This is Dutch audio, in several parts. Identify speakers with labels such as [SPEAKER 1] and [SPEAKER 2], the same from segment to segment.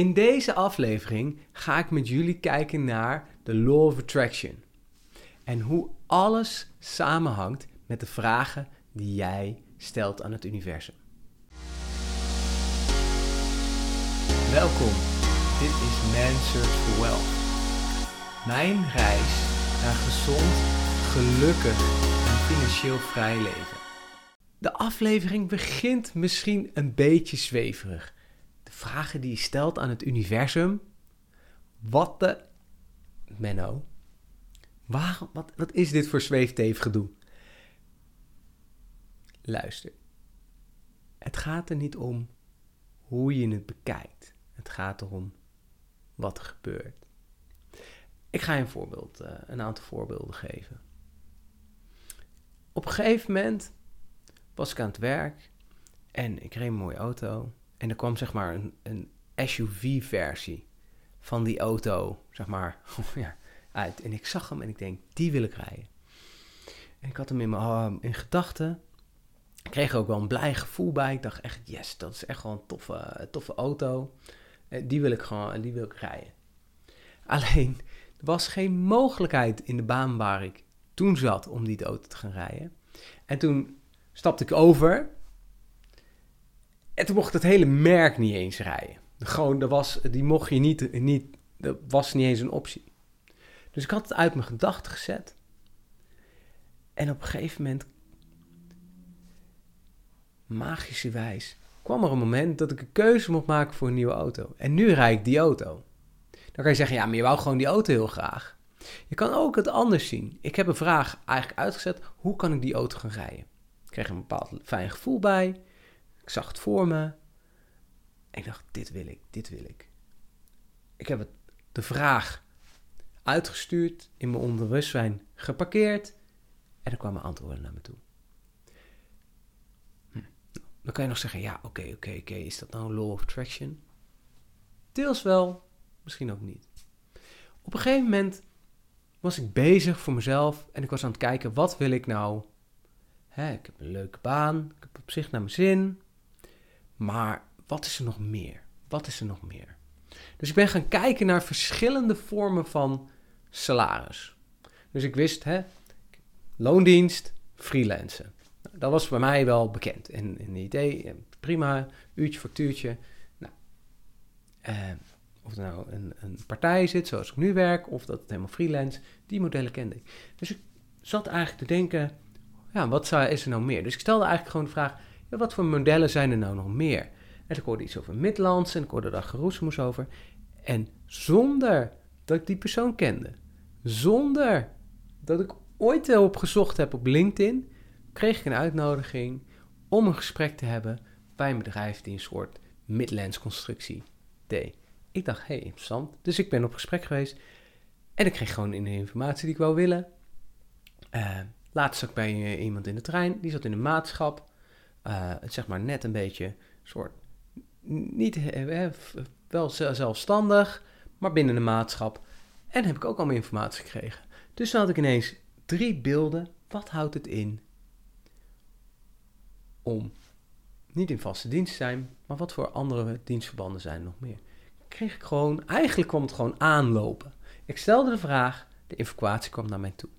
[SPEAKER 1] In deze aflevering ga ik met jullie kijken naar de Law of Attraction. En hoe alles samenhangt met de vragen die jij stelt aan het universum. Welkom, dit is Man Search for Wealth. Mijn reis naar gezond, gelukkig en financieel vrij leven. De aflevering begint misschien een beetje zweverig. Vragen die je stelt aan het universum. Wat de... Menno. Waarom, wat, is dit voor zweefteefgedoe? Luister. Het gaat er niet om hoe je het bekijkt. Het gaat erom wat er gebeurt. Ik ga je een voorbeeld, uh, een aantal voorbeelden geven. Op een gegeven moment was ik aan het werk en ik reed een mooie auto. En er kwam zeg maar een, een SUV-versie van die auto, zeg maar, ja, uit. En ik zag hem en ik denk, die wil ik rijden. En ik had hem in mijn in gedachten. Ik kreeg er ook wel een blij gevoel bij. Ik dacht echt, yes, dat is echt wel een toffe, toffe auto. Eh, die wil ik gewoon, die wil ik rijden. Alleen, er was geen mogelijkheid in de baan waar ik toen zat om die auto te gaan rijden. En toen stapte ik over. En toen mocht het hele merk niet eens rijden. Gewoon, dat was, die mocht je niet, niet, dat was niet eens een optie. Dus ik had het uit mijn gedachten gezet. En op een gegeven moment, magische wijs, kwam er een moment dat ik een keuze mocht maken voor een nieuwe auto. En nu rijd ik die auto. Dan kan je zeggen, ja, maar je wou gewoon die auto heel graag. Je kan ook het anders zien. Ik heb een vraag eigenlijk uitgezet, hoe kan ik die auto gaan rijden? Ik kreeg een bepaald fijn gevoel bij. Ik zag het voor me. En ik dacht, dit wil ik, dit wil ik. Ik heb het, de vraag uitgestuurd, in mijn onderbewustzijn geparkeerd. En er kwamen antwoorden naar me toe. Hm. Dan kan je nog zeggen, ja, oké, oké, oké, is dat nou law of attraction? Deels wel, misschien ook niet. Op een gegeven moment was ik bezig voor mezelf en ik was aan het kijken, wat wil ik nou Hè, ik heb een leuke baan, ik heb op zich naar mijn zin. Maar wat is er nog meer? Wat is er nog meer? Dus ik ben gaan kijken naar verschillende vormen van salaris. Dus ik wist, hè, loondienst, freelancen. Nou, dat was bij mij wel bekend. En een idee, prima, uurtje, factuurtje. Nou, eh, of er nou een, een partij zit, zoals ik nu werk, of dat het helemaal freelance, die modellen kende ik. Dus ik zat eigenlijk te denken, ja, wat zou, is er nou meer? Dus ik stelde eigenlijk gewoon de vraag, wat voor modellen zijn er nou nog meer? En ik hoorde iets over Midlands en ik hoorde daar geroesmoes over. En zonder dat ik die persoon kende, zonder dat ik ooit erop gezocht heb op LinkedIn, kreeg ik een uitnodiging om een gesprek te hebben bij een bedrijf die een soort Midlands constructie deed. Ik dacht, hey, interessant. Dus ik ben op gesprek geweest en ik kreeg gewoon de informatie die ik wou willen. Uh, Laatst zat ik bij eh, iemand in de trein, die zat in een maatschap. Uh, zeg maar net een beetje soort, niet wel zelfstandig, maar binnen de maatschap. En heb ik ook allemaal informatie gekregen. Dus dan had ik ineens drie beelden. Wat houdt het in om niet in vaste dienst te zijn, maar wat voor andere dienstverbanden zijn er nog meer? Kreeg ik gewoon, eigenlijk kwam het gewoon aanlopen. Ik stelde de vraag, de informatie kwam naar mij toe.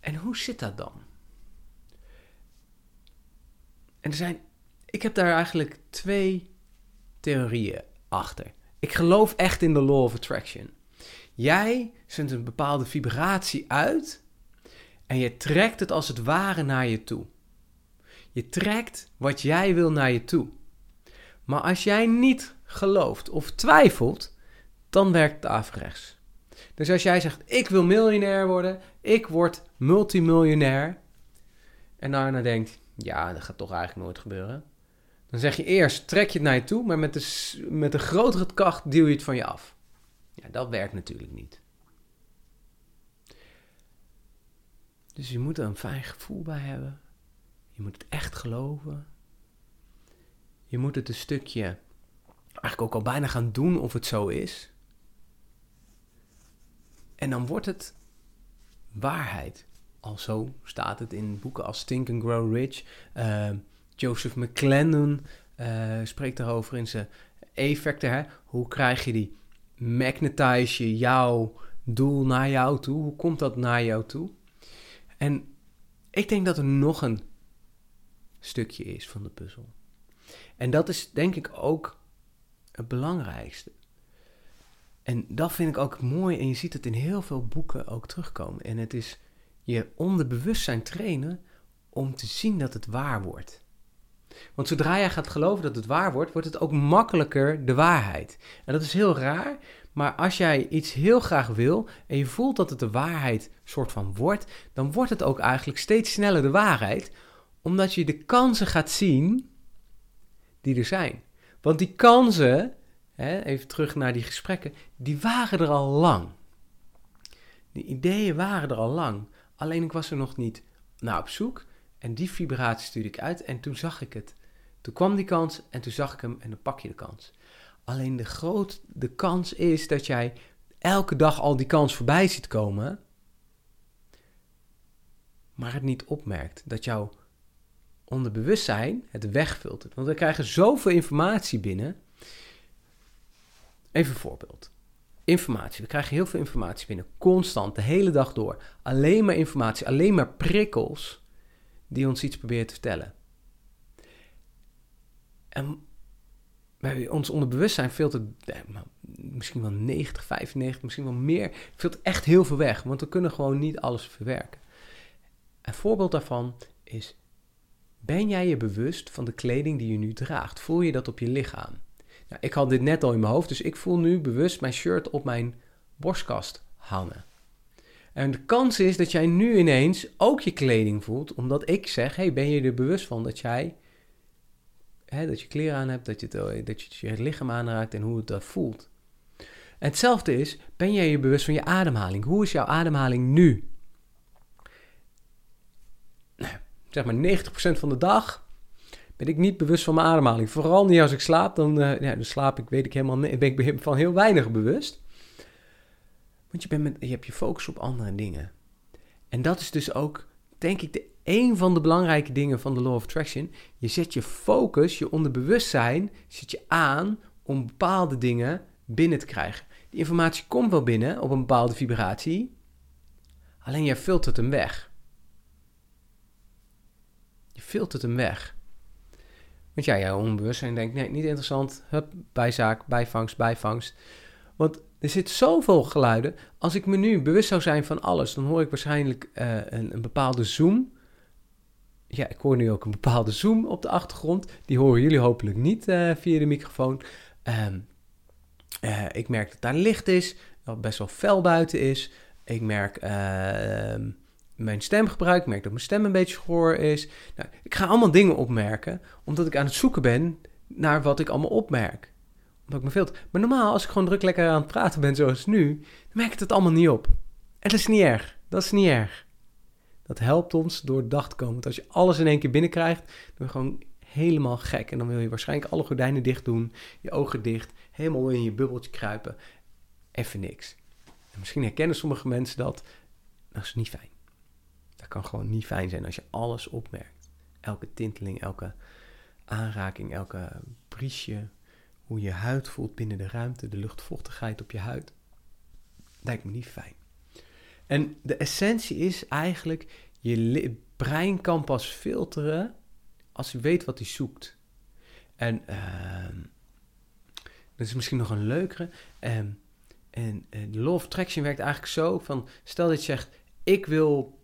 [SPEAKER 1] En hoe zit dat dan? En er zijn, ik heb daar eigenlijk twee theorieën achter. Ik geloof echt in de law of attraction. Jij zendt een bepaalde vibratie uit en je trekt het als het ware naar je toe. Je trekt wat jij wil naar je toe. Maar als jij niet gelooft of twijfelt, dan werkt het averechts. Dus als jij zegt, ik wil miljonair worden, ik word multimiljonair, en daarna denkt, ja, dat gaat toch eigenlijk nooit gebeuren. Dan zeg je eerst, trek je het naar je toe, maar met de, met de grotere kracht duw je het van je af. Ja, dat werkt natuurlijk niet. Dus je moet er een fijn gevoel bij hebben. Je moet het echt geloven. Je moet het een stukje eigenlijk ook al bijna gaan doen of het zo is. En dan wordt het waarheid. Al zo staat het in boeken als Think and Grow Rich. Uh, Joseph McClendon uh, spreekt daarover in zijn E-factor. Hoe krijg je die magnetize je jouw doel naar jou toe? Hoe komt dat naar jou toe? En ik denk dat er nog een stukje is van de puzzel. En dat is denk ik ook het belangrijkste. En dat vind ik ook mooi en je ziet het in heel veel boeken ook terugkomen. En het is je onderbewustzijn trainen om te zien dat het waar wordt. Want zodra jij gaat geloven dat het waar wordt, wordt het ook makkelijker de waarheid. En dat is heel raar, maar als jij iets heel graag wil en je voelt dat het de waarheid soort van wordt, dan wordt het ook eigenlijk steeds sneller de waarheid, omdat je de kansen gaat zien die er zijn. Want die kansen, hè, even terug naar die gesprekken, die waren er al lang. Die ideeën waren er al lang. Alleen ik was er nog niet naar op zoek. En die vibratie stuurde ik uit en toen zag ik het. Toen kwam die kans en toen zag ik hem en dan pak je de kans. Alleen de, groot, de kans is dat jij elke dag al die kans voorbij ziet komen, maar het niet opmerkt. Dat jouw onderbewustzijn het wegfiltert. Want we krijgen zoveel informatie binnen. Even een voorbeeld. Informatie. We krijgen heel veel informatie binnen. Constant, de hele dag door. Alleen maar informatie, alleen maar prikkels die ons iets proberen te vertellen. En bij ons onderbewustzijn filtert misschien wel 90, 95, misschien wel meer, filtert echt heel veel weg. Want we kunnen gewoon niet alles verwerken. Een voorbeeld daarvan is, ben jij je bewust van de kleding die je nu draagt? Voel je dat op je lichaam? Nou, ik had dit net al in mijn hoofd, dus ik voel nu bewust mijn shirt op mijn borstkast hangen. En de kans is dat jij nu ineens ook je kleding voelt, omdat ik zeg: hey, ben je er bewust van dat jij hè, dat je kleren aan hebt, dat je, het, dat je lichaam aanraakt en hoe het dat voelt. En hetzelfde is: ben jij je bewust van je ademhaling? Hoe is jouw ademhaling nu? Nou, zeg maar 90% van de dag ben ik niet bewust van mijn ademhaling. Vooral niet als ik slaap, dan, uh, ja, dan slaap ik, weet ik helemaal, ben ik van heel weinig bewust. Want je, bent je hebt je focus op andere dingen. En dat is dus ook, denk ik, de, een van de belangrijke dingen van de Law of Attraction. Je zet je focus, je onderbewustzijn, zet je aan om bepaalde dingen binnen te krijgen. Die informatie komt wel binnen op een bepaalde vibratie, alleen jij filtert hem weg. Je filtert hem weg. Want ja, jouw onbewustzijn denkt, nee, niet interessant. Hup, bijzaak, bijvangst, bijvangst. Want er zit zoveel geluiden. Als ik me nu bewust zou zijn van alles, dan hoor ik waarschijnlijk uh, een, een, bepaalde zoom. Ja, ik hoor nu ook een bepaalde zoom op de achtergrond. Die horen jullie hopelijk niet uh, via de microfoon. Um, uh, ik merk dat daar licht is, dat best wel fel buiten is. Ik merk ehm, mijn stemgebruik, ik merk dat mijn stem een beetje schoor is. Nou, ik ga allemaal dingen opmerken, omdat ik aan het zoeken ben naar wat ik allemaal opmerk omdat ik me filter. Maar normaal, als ik gewoon druk lekker aan het praten ben zoals nu, dan merk ik het allemaal niet op. En dat is niet erg. Dat is niet erg. Dat helpt ons door de dag te komen. Want als je alles in één keer binnenkrijgt, dan ben je gewoon helemaal gek. En dan wil je waarschijnlijk alle gordijnen dicht doen, je ogen dicht, helemaal in je bubbeltje kruipen. Even niks. En misschien herkennen sommige mensen dat. Dat is niet fijn. Dat kan gewoon niet fijn zijn als je alles opmerkt. Elke tinteling, elke aanraking, elke briesje, hoe je huid voelt binnen de ruimte, de luchtvochtigheid op je huid. Lijkt me niet fijn. En de essentie is eigenlijk, je brein kan pas filteren als je weet wat hij zoekt. En uh, dat is misschien nog een leukere. Uh, en uh, de law of attraction werkt eigenlijk zo van, stel dat je zegt, ik wil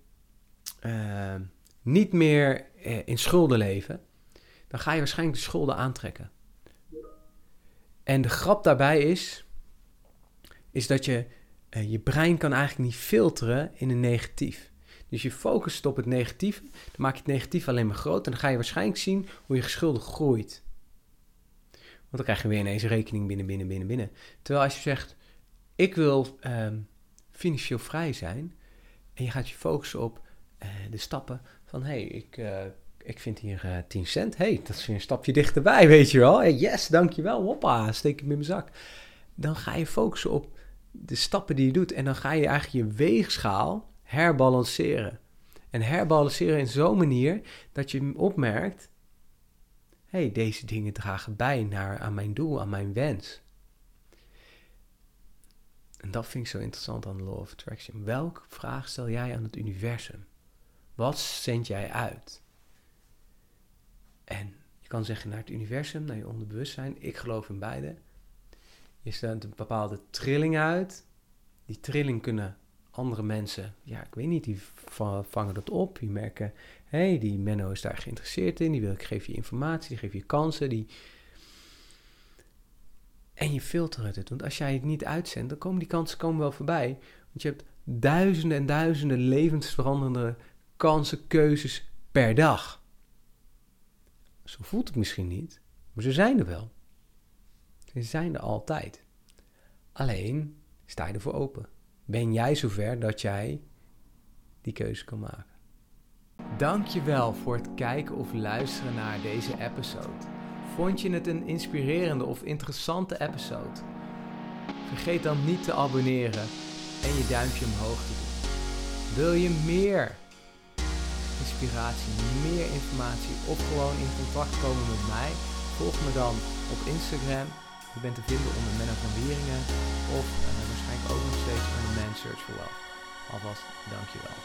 [SPEAKER 1] ehm, niet meer eh, in schulden leven, dan ga je waarschijnlijk de schulden aantrekken. En de grap daarbij is, is dat je uh, je brein kan eigenlijk niet filteren in een negatief. Dus je focust op het negatief, dan maak je het negatief alleen maar groot en dan ga je waarschijnlijk zien hoe je geschulden groeit. Want dan krijg je weer ineens rekening binnen, binnen, binnen, binnen. Terwijl als je zegt, ik wil uh, financieel vrij zijn en je gaat je focussen op de stappen van, hé, hey, ik uh, ik vind hier uh, eh, 10 cent. hey, dat is weer een stapje dichterbij, weet je wel. Hey, yes, dankjewel. Hoppa, steek hem in mijn zak. Dan ga je focussen op de stappen die je doet. En dan ga je eigenlijk je weegschaal herbalanceren. En herbalanceren in zo'n manier dat je opmerkt... hey, deze dingen dragen bij naar, aan mijn doel, aan mijn wens. En dat vind ik zo interessant aan de Law of Attraction. Welke vraag stel jij aan het universum? Wat zend jij uit? En je kan zeggen naar het universum, naar je onderbewustzijn. Ik geloof in beide. Je zendt een bepaalde trilling uit. Die trilling kunnen andere mensen, ja, ik weet niet, die vangen dat op. Die merken, hé, hey, die Menno is daar geïnteresseerd in. Die wil ik geef je informatie, die geef je kansen. Die... En je filtert het. Want als jij het niet uitzendt, dan komen die kansen komen wel voorbij. Want je hebt duizenden en duizenden levensveranderende kansen, keuzes per dag. Zo voelt het misschien niet, maar ze zijn er wel. Ze zijn er altijd. Alleen sta je ervoor open. Ben jij zover dat jij die keuze kan maken? Dankjewel voor het kijken of luisteren naar deze episode. Vond je het een inspirerende of interessante episode? Vergeet dan niet te abonneren en je duimpje omhoog te doen. Wil je meer inspiratie, meer informatie of gewoon in contact komen met mij? Volg me dan op Instagram. Je bent te vinden onder Menno van Wieringen of uh, waarschijnlijk ook nog steeds onder Man Search for Wealth. Alvast dankjewel.